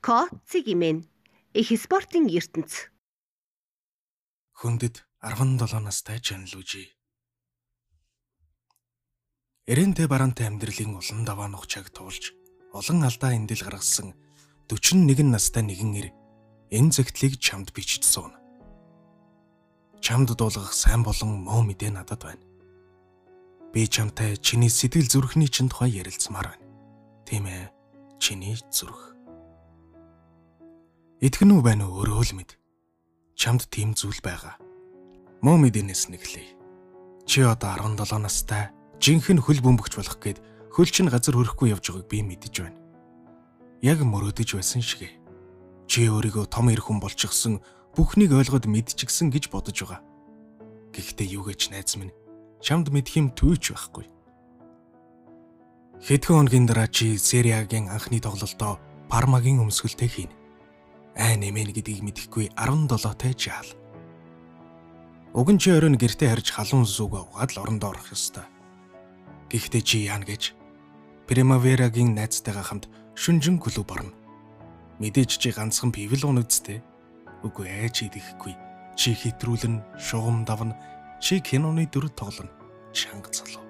Ко Цигимэн их спортын ертөнц. Хүндэд 17 настай Жанлужи. Эрентэй барантай амьдралын улан даваа нухчааг туулж олон алдаа эндэл гаргасан 41 настай нэгэн эр энэ зэгтлийг чамд суuna. Чамд дуулгах сайн болон муу мэдээ надад байна. Би чамтай чиний сэтгэл зүрхний чин тухай ярилцмаар байна. Тийм ээ. Чиний зүрх. Итгэн үү байна уу өөрөө л мэд. Чамд тийм зүйл байгаа. Муу мэдэнэс нэглэе. Чи одоо 17 настай жинхэнэ хөл бөмбөгч болох гээд хөл чин газар хөрөхгүй явж байгааг би мэдэж байна. Яг мөрөөдөж байсан шигэ. Чи өөрийгөө том эр хүн болчихсон бүхнийг ойлгоод мэдчихсэн гэж бодож байгаа. Гэхдээ юу гэж найз минь чамд мэдх юм төвч байхгүй. Хэдхэн хоногийн дараа чи Сериагийн анхны тоглолтоо Пармагийн өмсгөлтэй хийнэ ай нэмэн гэдгийг мэдэхгүй 17-тай жаал. Уг нь чи оройн гэртээ харж халуун зүг угаад л орондоо орох ёстой. Гэхдээ чи яана гэж Примаверагийн найзтайгаа хамт шүнжин клуб орно. Мэдээж чи ганцхан пивл унагдтэй. Үгүй ээ чи идэхгүй. Чи хитрүүлэн, шугам давна, чи киноны дүр тоглоно. Чанга залуу.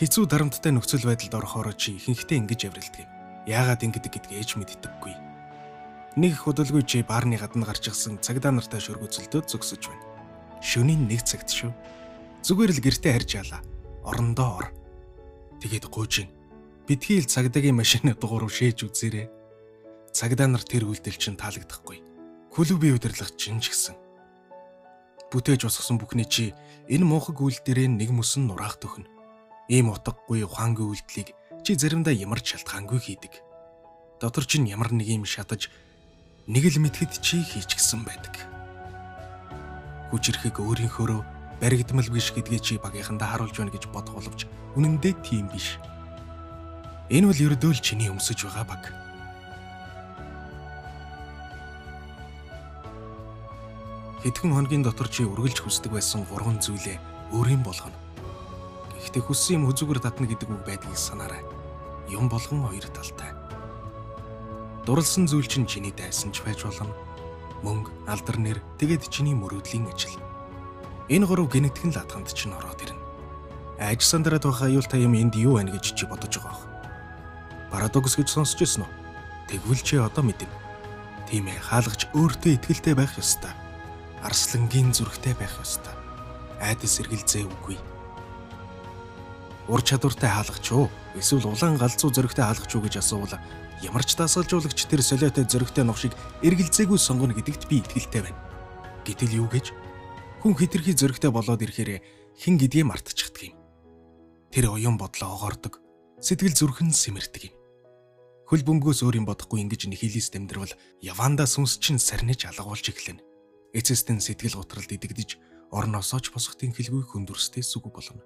Хизүү дарамттай нөхцөл байдалд орохоор чи ихэнхдээ ингэж аврилдаг юм. Яагаад ингэдэг гэдгийг ээж мэддэггүй. Нэг их удалгүй чи баарны гадна гарч ирсэн цагдаа нартай шөргөцөлдөөд зөксөж байна. Шөнийн нэг цагт шүү. Зүгээр л гэртээ харж яалаа. Орондоо ор. Тэгээд гуйж гин. Битгий л цагдаагийн машины дугуур шээж үзээрэй. Цагдаа нар тэр үйлдэл чинь таалагдахгүй. Клубийн удирдлага чинь ч гэсэн. Бүтээж усгсан бүхний чи энэ муухай үйлдэлээр нэг мөсөн нураах төхнө. Ийм утгагүй ухаангүй үйлдэлийг чи заримдаа ямар ч шалтгаангүй хийдэг. Дотор чинь ямар нэг юм шатаж нэг л мэдхэд чи хийчихсэн байдаг. Хүчрэхэг өөрийнхөөрөө баригдмал биш гэдгийг чи багийнхандаа харуулж байна гэж бодох боловч үнэн дээр тийм биш. Энэ бол ердөө л чиний өмсөж байгаа баг. Хэдхэн хоногийн дотор чи үргэлж хүсдэг байсан гурван зүйлээ өөрийн болгоно. Гэхдээ хүссэн юм хүзүүгээр татна гэдэг үг байдгийг санаарай. Юм болгон хоёр талтай. Дурлсан зүйл чинь чиний дайсан ч байж болно. Мөнгө, алдар нэр, тэгээд чиний мөрөөдлийн ажил. Энэ гурав генетик нь ладганд чинь ороод ирнэ. Айж сандраад байгаа аюултай юм энд юу байна гэж чи бодож байгаа бох. Парадокс гэж сонсч ирсэн үү? Тэгвэл чи одоо мэднэ. Тийм ээ, хаалгач өөртөө ихтэй байх ёстой. Арслангийн зүрхтэй байх ёстой. Айдас сэргэлзээ үгүй. Ур чадвартай хаалгач уу? Эсвэл улаан галзуу зөрөгтэй хаалгач уу гэж асуувал Ямар ч дасгалжуулагч тэр солиотой зөрөгтэй новшиг эргэлзээгүй сонгоно гэдэгт би итгэлтэй байна. Гэтэл юу гэж хүн хитрхи зөрөгтэй болоод ирэхээр хэн гэдгийг мартчихдаг юм. Тэр оюун бодлоо огоордог. Сэтгэл зүрхэн сэмэрдэг юм. Хөл бөмбөгөөс өөр юм бодохгүй ингэж нихилис дэмдрвэл яванда сүнс чинь сарниж алгуулж эхлэнэ. Эцэстэн сэтгэл готролд идэгдэж орноосоо ч босохтын хэлгүй хүндүрстэй сүг болно.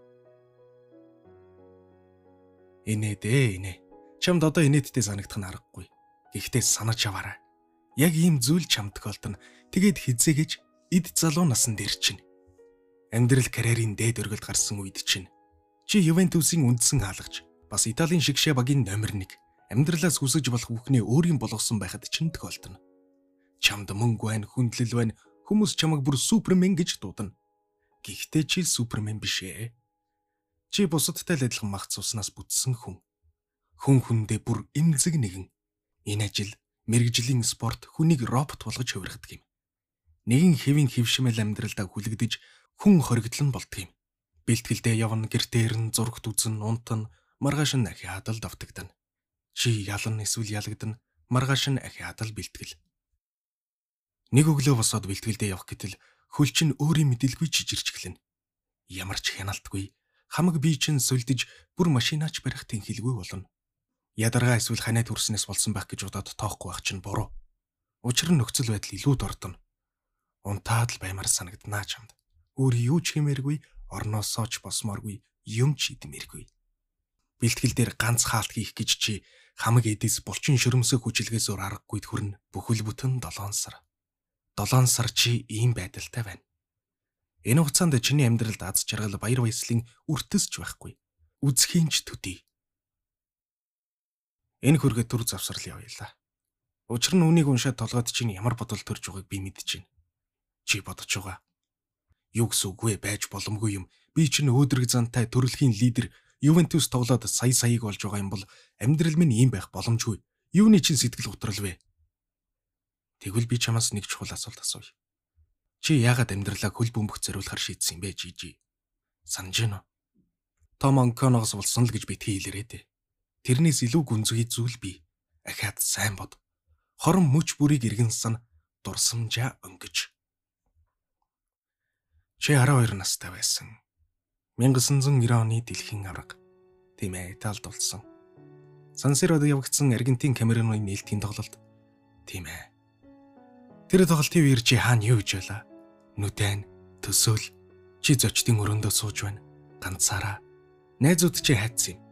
Инээ дээ инээ Чамд одоо инээдтэй санагдах нь аргагүй. Гэхдээ санаж аваарай. Яг ийм зүйл чамд тохиолдно. Тэгээд хизээгэж эд залуу насан дээр чинь. Амьдрал карьерийн дээд өргөлд гарсан үед чинь чи Ювентусын үндсэн хаалгач бас Италийн шигшээ багийн номер 1 амьдралаас хүсэж болох бүхнээ өөрийн болгосон байхад чинь тохиолдно. Чамд мөнгө байна, хүндлэл байна, хүмүүс чамайг бүр супермен гэж дуудана. Гэхдээ чи супермен биш ээ. Чи бусадтай л адилхан мах цуснаас бүтсэн хүн хүн хүндээ бүр эмзэг нэгэн. Энэ ажил мэрэгжлийн спорт хүнийг робот болгож хувиргадаг юм. Нэгэн хэвийн хөвшмэл амьдралдаа хүлэгдэж хүн хоригдлон болдог юм. Бэлтгэлдээ явна, гэртээ ирнэ, зургт үзэн, унтан, маргааш нь ахи хадал давтагдана. Чи ялан эсвэл ялагдана, маргааш нь ахи хадал бэлтгэл. Нэг өглөө босоод бэлтгэлдээ явах гэтэл хөл чинь өөрийн мэдээлгүй жижирч эхлэнэ. Ямар ч хяналтгүй хамаг бие чинь сүлдэж бүр машинаач барих тэнхилгүй болно ядаргаа эсвэл ханаа төрснөөс болсон байх гэж удаад тоохгүй байх чинь буруу. Учир нь нөхцөл байдал илүү дордоно. Унтаад л баймар санагднаа чамд. Өөр юу ч хэмээргүй, орноосоо ч босмооргүй, юм ч идмээргүй. Бэлтгэл дээр ганц хаалт хийх гэж чи хамаг эдэс булчин шөрөмсөө хүчилгээс өөр аргагүй төрн бүхэл бүтэн 7 сар. 7 сар чи ийм байдалтай байна. Энэ хугацаанд чиний амьдралд аз жаргал баяр баясгалын үртэсч байхгүй. Үзхийн ч төдий Энэ хүргээ төр завсрал явъя. Учир нь үнийг уншаад толгойд чинь ямар бодол төрж байгааг би мэдэж байна. Чи бодож байгаа. Юу гэсэн үг вэ? Байж боломгүй юм. Би чинь өөдрөг зантай төрөлхийн лидер Ювентус тоглоод сая саяыг болж байгаа юм бол амьдрал минь ийм байх боломжгүй. Юуны чинь сэтгэл готрол вэ? Тэгвэл би чамаас нэг чухал асуулт асууя. Чи яагаад амьдралаа хөл бөмбөх зориулахар шийдсэн бэ, Жижи? Санаж гэнэ үү? Том Анконогоос болсон л гэж битгий хэлээрээ дээ. Тэрнээс илүү гүнзгий зүйл би. Ахаад сайн бод хорон мөч бүрийг иргэн сан дурсамжаа өнгөж. Чи 12 настай байсан. 1990 оны дэлхийн авраг. Тийм ээ, талд болсон. Сансирод явагдсан Аргентин Камеруны нээлтийн тоглолт. Тийм ээ. Тэр тоглолтын үеэр чи хаана юу гэж байлаа? Нүдэн, төсөөл чи зочдын өрөөндөө сууж байна. Ганцаараа. Найзууд чи хайцсан юм.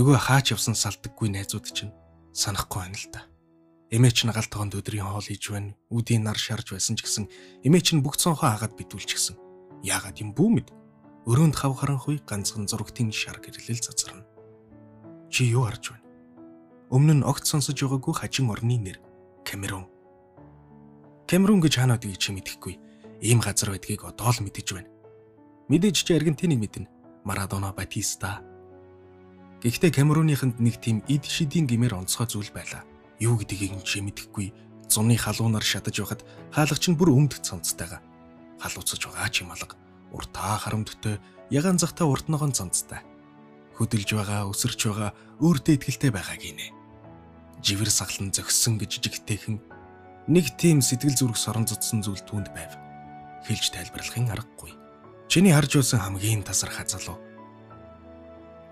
Нөгөө хаач явсан салдаггүй найзууд чинь санахгүй байна л да. Эмээч нь галт тогонд өдрийн хоол хийж байна. Үдийн нар шарж байсан ч гэсэн эмээч нь бүх цонхоо хагаад битүүлч гисэн. Яагаад юм бүү мэд? Өрөөнд хав харанхуй ганцхан зурагтын шар гэрлэл цацарна. Чи юу харж байна? Өмнө нь огт сонсож байгаагүй хажин орны нэр Камерун. Камерун гэж хаана байдгийг чи мэдэхгүй. Ийм газар байдгийг одоо л мэдэж байна. Мэдээж чи Аргентиныг мэднэ. Марадона, Батиста. Гэхдээ Камеруныханд нэг тийм эд шидийн гимээр онцгой зүйл байлаа юу гэдгийг нь чи мэдэхгүй зуны халуунаар шатаж байхад хаалгач нь бүр өмдөх цонцтойгаа халууцаж байгаа ч юм алга уртаа харамттай ягаан захта урт ногоон цонцтой хөдөлж байгаа өсөрч байгаа өөртөө ихтэй байгаа гинэ живэр саглан зөксөн гэж жижигтэйхэн нэг тийм сэтгэл зүрх сорон зодсон зүйл түнд байв хэлж тайлбарлахын аргагүй чиний харж байсан хамгийн тасархай залуу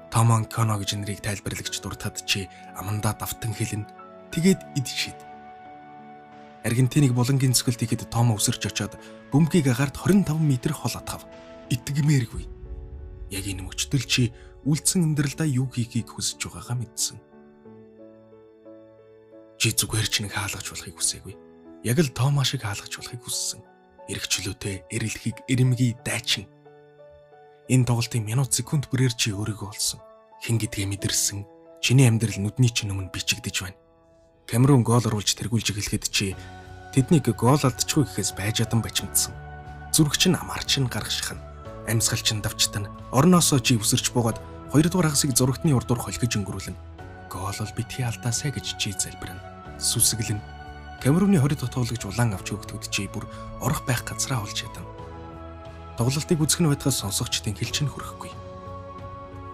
Томон Коно гэж нэрийг тайлбарлагч дуртад чи амандаа давтан хэлнэ Тэгээд идшид. Аргентиныг булангийн цэцгэлт хийхэд Томо өсөрч очоод бөмбөгийг агард 25 м хол атгав. Итгэмээргүй. Яг энэ мөчтөл чи үлдсэн амьдралдаа юу хийхийг хүсэж байгаагаа мэдсэн. Чи зүгээр ч нэг хаалгаж болохыг хүсээгүй. Яг л Томо шиг хаалгаж болохыг хүссэн. Иргэчлөөтэй эрэлхийг эрэмгий дайчин. Энэ тоглолтын минут секунд бүрээр чи өөрийгөө олсон. Хэн гэдгээ мэдэрсэн. Чиний амьдрал нүдний чинь өмнө бичигдэж байна Камерун гол оруулж тэргүүлж эхлэхэд чи тэднийг гол алдчихгүй гэхээс байж адан бачимдсан. Зүрх чинь амарч нь гаргашхна. Амьсгал чинь давчтана. Орноосоо чи өсөрч буугаад хоёрдугаар хагасыг зурагтны урдуур холгиж өнгөрүүлнэ. Гол бол битгий алдаасаа гэж чи залбирна. Сүсгэлэн. Камеруны 20 дахь тоглогч улаан авч өгдөгд чи бүр орох байх газраа олж чадна. Тоглолтыг үзэх нь байтгаас сонсогчдын хэлч нь хүрэхгүй.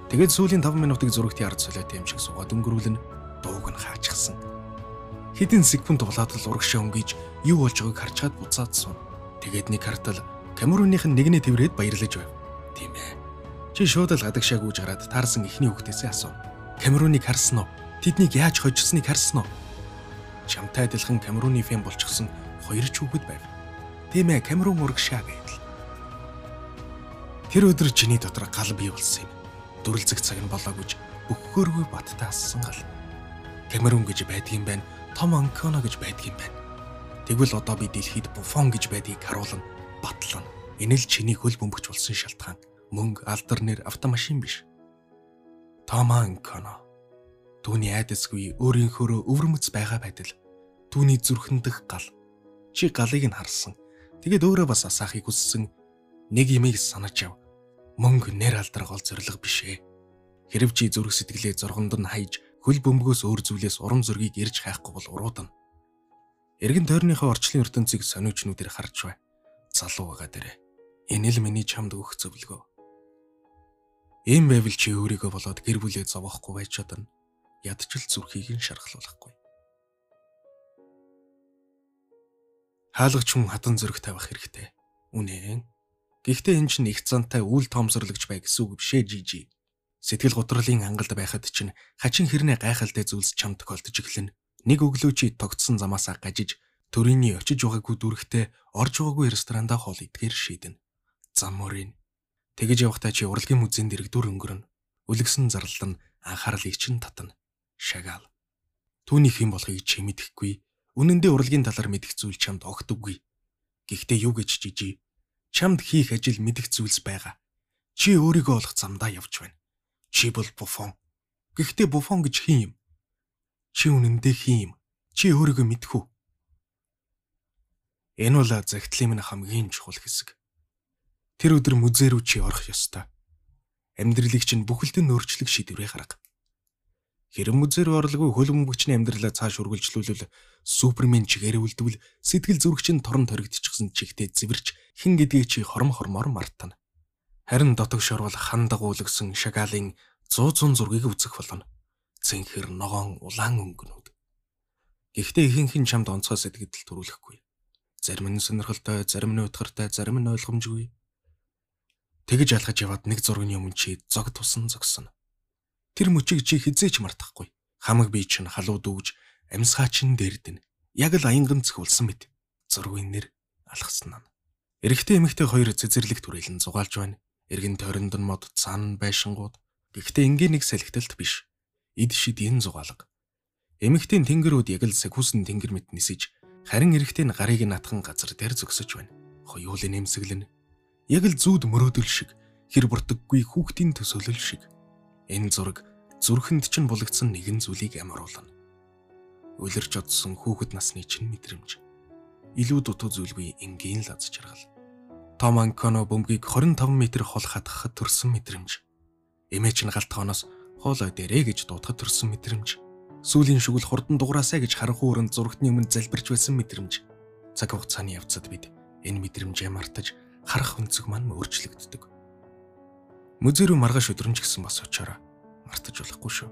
Тэгээд сүүлийн 5 минутыг зурагтын ард солиотой юм шиг суугаад өнгөрүүлнэ. Дууг нь хаачихсан Хэдэн секунд болоод л урагшаа өнгөж юу болж байгааг харж чад буцаад суун. Тэгээд нэг хартал Камеруных нь нэгнээ тэрврээд баярлаж байв. Тийм ээ. Чи шууд л гадагшаа гүйж гараад таарсан ихний хүүхдээсээ асуув. Камеруныг харсан уу? Тэднийг яаж хожигсныг харсан уу? Чамтай адилхан Камеруны фэн болчихсон хоёр ч хүүхэд байв. Тийм ээ, Камерун урагшаа гэдэл. Тэр өдөр чиний дотор гал бий болсон юм. Дүрлзэх цаг нь болоогүйж бөхөхөөргүй баттай ассан гал. Камерун гэж байдгийн байна том Анконо гэж байдгийн байна. Тэгвэл одоо би дэлхийд Буфон гэж байдгийг харуулна, батлана. Энэ л чиний хөл бөмбөгч болсон шалтгаан. Мөнгө, алдар нэр, автомашин биш. Том Анконо. Түүний айдасгүй өөрийнхөө өвөрмөц байгаа байтал түүний зүрхэн дэх гал. Чи галыг нь харсан. Тэгэд өөрөө бас асаахыг хүссэн. Нэг имийг санаж яв. Мөнгө нэр алдар гол зориг биш ээ. Хэрв чи зүрх сэтгэлээ зоргонд нь хайж хөл бөмбөгөөс өөр зүйлээс урам зоригийг ирж хайхгүй бол уруудана. Эргэн тойрныхоо орчлын ертөнцийг сониучнуудээр харж бай. Залуу байгаа дээрээ. Энэ л миний чамд өгөх зөвлөгөө. Ийм байвал чи өөрийгөө болоод гэр бүлээ зовоохгүй байж чадна. Ядчил зүрхийг нь шархлуулахгүй. Хаалгач хүн хатан зөрөх тавих хэрэгтэй. Үнэн. Гэхдээ эн чинь их зантай үл тоомсорлагч бай гэсэн үг бишээ жижи. Сэтгэл гутралын ангалд байхад чинь хачин хэрнээ гайхалтай зүйлс чам тохиолдож эхлэнэ. Нэг өглөө чи тогтсон замаасаа гажиж төрөний очиж байгаагүй дүрхтэй орж байгаагүй ресторанда хоол идэхээр шийдэнэ. Зам мөрийн тэгэж явахдаа чи урлагийн музейн дэрэгдүр өнгөрнө. Үлгсэн зарлал нь анхаарлыг чинь татна. Шагал. Түүнийх юм болохыг чи мэдэхгүй. Үнэн дээр урлагийн талаар мэдэх зүйл чамд огтдоггүй. Гэхдээ юу гэж жижиг чамд хийх ажил мэдэх зүйлс байгаа. Чи өөрийгөө олох замдаа явж байна. Чи бол Буфон. Гэхдээ Буфон гэж хин юм? Чи үнэндээ хин юм? Чи өөрийгөө мэдэх үү? Энэ бол загтлын минь хамгийн чухал хэсэг. Тэр өдөр музей рүү чи орох ёстой. Амьдралыг чинь бүхэлдэн өөрчлөх шийдвэрээ гарга. Хэрэв музей рүү орлого хөл бөмбөгчний амьдралаа цааш үргэлжлүүлвэл супермен чигээр үлдвэл сэтгэл зүрхчин торон торигдчихсан чигтээ зэвэрч хин гэдгийг чи хором хормоор мартана. Харин дотог шорвол хан дагуулгсан шагаалын 100 зургийг үзэх болно. Цэнхэр ногоон улаан өнгөнүүд. Гэхдээ ихэнх нь чамд онцгой сэтгэл төрүүлэхгүй. Зарим нь сонирхолтой, зарим нь утгартай, зарим нь ойлгомжгүй. Тэгж алхаж яваад нэг зургийн өмнө чи зог тусан зогсон. Тэр мөчийг чи хизээч мартахгүй. Хамаг бие чинь халууд өгж амьсгаа чин дэрдэн. Яг л аянган цэхулсан мэт. Зургийн нэр алхсан нь. Эрэгтэй эмэгтэй хоёр цэцэрлэг түрээлэн зугаалж байна. Эргэн тойронд нь мод цаана байшингууд. Гэхдээ энгийн нэг салхиталт биш. Эд шид энэ зугаалга. Эмэгтэй тэнгэрүүд яг л сэхүүсэн тэнгэр мэт нисэж харин эрэгтэй нь гарыг натхан газар дээр зөксөж байна. Хоёулын нэмсэглэн яг л зүүд мөрөөдөл шиг хэр буртаггүй хүүхдийн төсөөлөл шиг Энэ зураг зүрхэнд чинь булагдсан нэгэн зүйлийг амруулна. Үлэрч одсон хүүхэд насны чинь мэдрэмж. Илүү дутуу зүйлгүй энгийн л аз жаргал. Том Анконо бөмбөгийг 25 м хол хатгахад төрсэн мэдрэмж. Эмээч нь галтгооноос хоолой дээрэ гэж дуудахад төрсэн мэдрэмж. Сүүлийн шүгэл хурдан дуграасаа гэж харанхуй өрөнд зурагтны өмнө залбирч байсан мэдрэмж. Цаг хугацааны явцад бид энэ мэдрэмжээ мартаж харах өнцөг маань өөрчлөгддөг. Мөзөө рүү маргааш өдрөмж гисэн бас очоороо мартаж болохгүй шүү.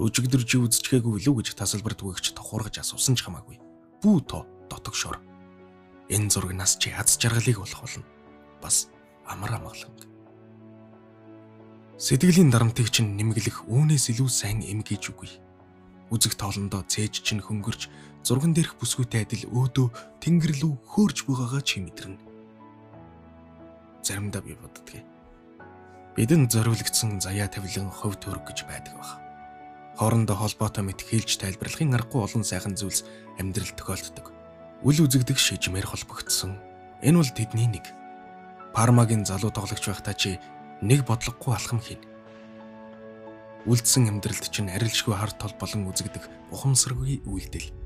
Өжигдөр чи үзчихээгүй лүү гэж тасалбар түгээгч тохуургаж асуусан ч хамаагүй. Бүү то дотог шор. Энэ зураг нас чи аз жаргалыг болох болно. Бас амар амгаланг. Сэтгэлийн дарамтыг чинь нэмгэлэх үүнээс илүү сайн эмгэж үгүй. Үзэг тоолондоо цээж чинь хөнгөрч зурган дээрх бүсгүйтэй адил өөдөө тэнгэр лүү хөөрж байгаагаа чи мэдэрнэ. Заримдаа би боддгийг бидэнд зориулагдсан заяа тавилан хөв төрөг гэж байдаг баг. Хоорондоо холбоотой мэт хэлж тайлбарлахын аргагүй олон сайхан зүйлс амьдрал тохиолддог. Үл үзэгдэх шижмээр холбогдсон. Энэ бол тэдний нэг. Пармагийн залуу тоглогч байхдаа чи нэг бодлогогүй алхам хийн. Үлдсэн амьдралд чинь арилжгүй хар тол болон үзэгдэх ухамсаргүй үйлдэл.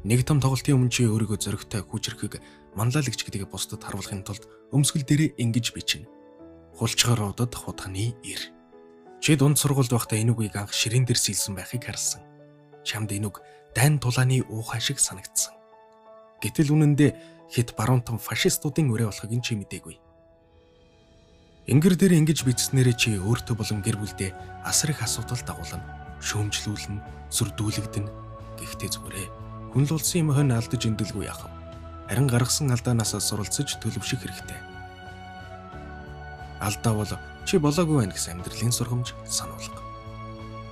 Нэг том тоглолтын өмнө чи өөрийгөө зөрөгтэй хүчрэхийг манлайлагч гэдгийг бусдад харуулахын тулд өмсгөл дээрээ ингэж бичнэ хулчгаар удад худганы ир. Чи дунд сургуульд байхдаа энэ үгийг анх ширээн дээр сэлсэн байхыг харсан. Чамд энэ үг дайн тулааны уухай шиг санагдсан. Гэтэл үнэндээ хит баруун том фашистуудын үрээ болохыг чи мдээгүй. Ингэр дээр ингэж бичснээрээ чи өөртөө болон гэр бүлдээ асар их асуудал дагуулна. Шөөмжлүүлнэ, сүрдүүлэгдэн. Гэхдээ зүгээрээ хүн л улсын юм хонь алдаж эндэлгүй яах вэ? Харин гаргасан алдаанаас суралцж төлөвшөх хэрэгтэй алдаа бол чи болоогүй байх гэсэн амьдралын сургамж сануулга.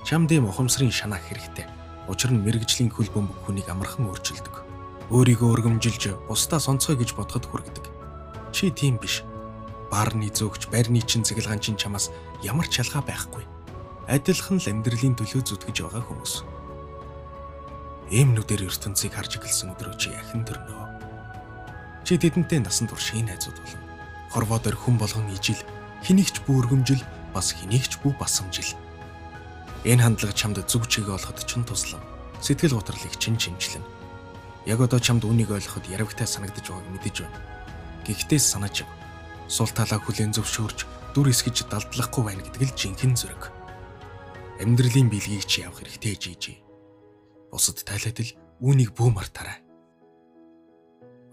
Чамд ийм ухамсарын шанаах хэрэгтэй. Учир нь мэрэгжлийн хөл бөмбөг хүнийг амархан өөрчилдөг. Өөрийгөө өргөмжилж бусдаа сонцгой гэж бодоход хүргэдэг. Чи тийм биш. Баарны зөөгч барьны чин цэглгаан чин чамаас ямар ч ялгаа байхгүй. Адилхан л амьдралын төлөө зүтгэж байгаа хүмүүс. Ийм нүдээр ертөнцийг харж эхэлсэн өдрөө чи яхан төрнөө. Чи тэдэнтэй насан турш хийн найзууд болно. Хорвоо дээр хүн болгон ижил хэнийгч бүргэмжил бас хэнийгч бүү басамжил. Энэ хандлага чамд зүг чигээ олоход ч туслан сэтгэл гутралыг чин чинчлэн. Яг одоо чамд үнийг ойлгоход яравгтай санагдаж байгааг мэдэж байна. Гэхдээ санаж ав. Сул талаа хүлэн зөвшөөрч дүр эсгэж далдлахгүй байна гэдэг л жинхэнэ зүрэг. Амьдралын билгийг чи явах хэрэгтэй жийжи. Бусад тайлаад л үүнийг бүү мартаарай.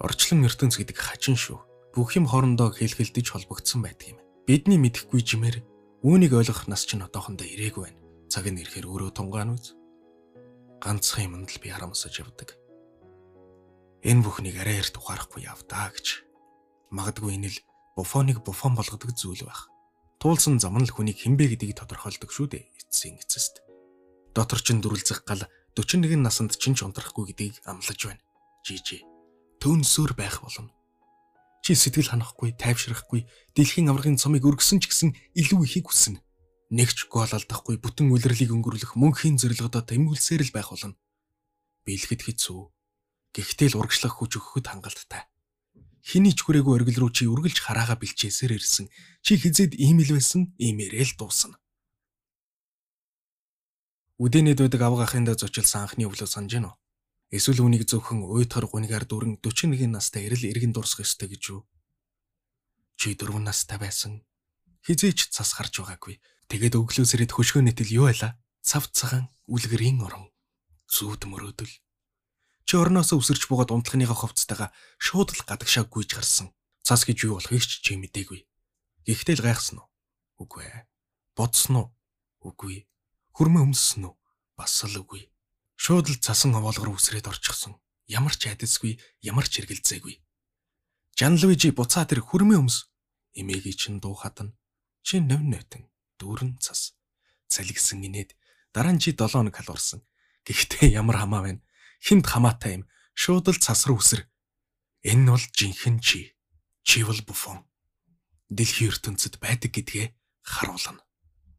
Орчлон ертөнц гэдэг хачин шүү. Бүх юм хоорондоо хэлхэлдэж холбогдсон байдаг юм. Бидний мэдэхгүй жимээр үүнийг ойлгох нас чинь одоохондоо ирээгүй байна. Цаг нь ирэхээр өөрөө тунгаан үз. Ганцхан юмд л би харамсаж явдаг. Энэ бүхнийг арай эрт ухаарахгүй явдаа гэж. Магадгүй энэ л буфоныг буфон болгодог зүйл байх. Туулсан зам нь л хүнийг хинбэ гэдгийг тодорхойлдог шүү дээ. Эцсийн эцэст. Дотор чин дүрлзэх гал 41 наснд чин ч унтрахгүй гэдгийг амлаж байна. Жижи. Төнсөөр байх болно. Чи сэтгэл ханахгүй, тайвшрахгүй, дэлхийн аврагын цомыг өргөсөн ч гэсэн илүү ихийг хүснэ. Нэгч гол алдахгүй бүтэн үлрэлийг өнгөрүүлэх мөнхийн зорилгодоо тэмүүлсээр л байх болно. Биелэхэд хэцүү. Гэхдээ л урагшлах хүч өгөхөд хангалттай. Хиний ч хүрээгүй оргил руу чи үргэлж хараага бэлчээсээр ирсэн. Чи хизээд ийм л байсан, иймээрээ л дуусна. Үдэнэд байдаг авга ахынд зочилсан анхны өглөө санаж гэнэ үү? Эсвэл үнийг зөвхөн уйтхар гунигаар дүрэн 41 настай ирэл иргэн дурсах ёстой гэж юу? Чи 4 настай байсан. Хизээч цас харж байгаагүй. Тэгээд өглөө сэрэд хөшгөө нэтэл юу байла? Цав цагаан үлгэрийн орон. Зүүд мөрөөдөл. Чи орноос өсөрч буугаад унтлахныгаа ховцтойгоо шууд л гадагшаа гүйж гарсан. Цас гэж юу болохыг ч чи мэдээгүй. Гэхдээ л гайхсан уу? Үгүй ээ. Бодсон уу? Үгүй. Хөрмө өмссөн үү? Бас л үгүй. Шууд л цасан овоолгор үсрээд орчихсон. Ямар ч айдасгүй, ямар ч хэргэлзээгүй. Жанлвижи буцаа тэр хөрмө өмс. Эмээгийн чин дуу хатан. Чи нөв нөтэн дүүрэн цас. Цалгисан инээд дараа нь чи 7 хоног халуурсан. Гэхдээ ямар хамаа байна? Хинд хамаатай юм. Шууд л цас руу үсэр. Энэ бол жинхэнэ чи. Чи бол буфон. Дэлхийн ертөнцид байдаг гэдгээ харуулна.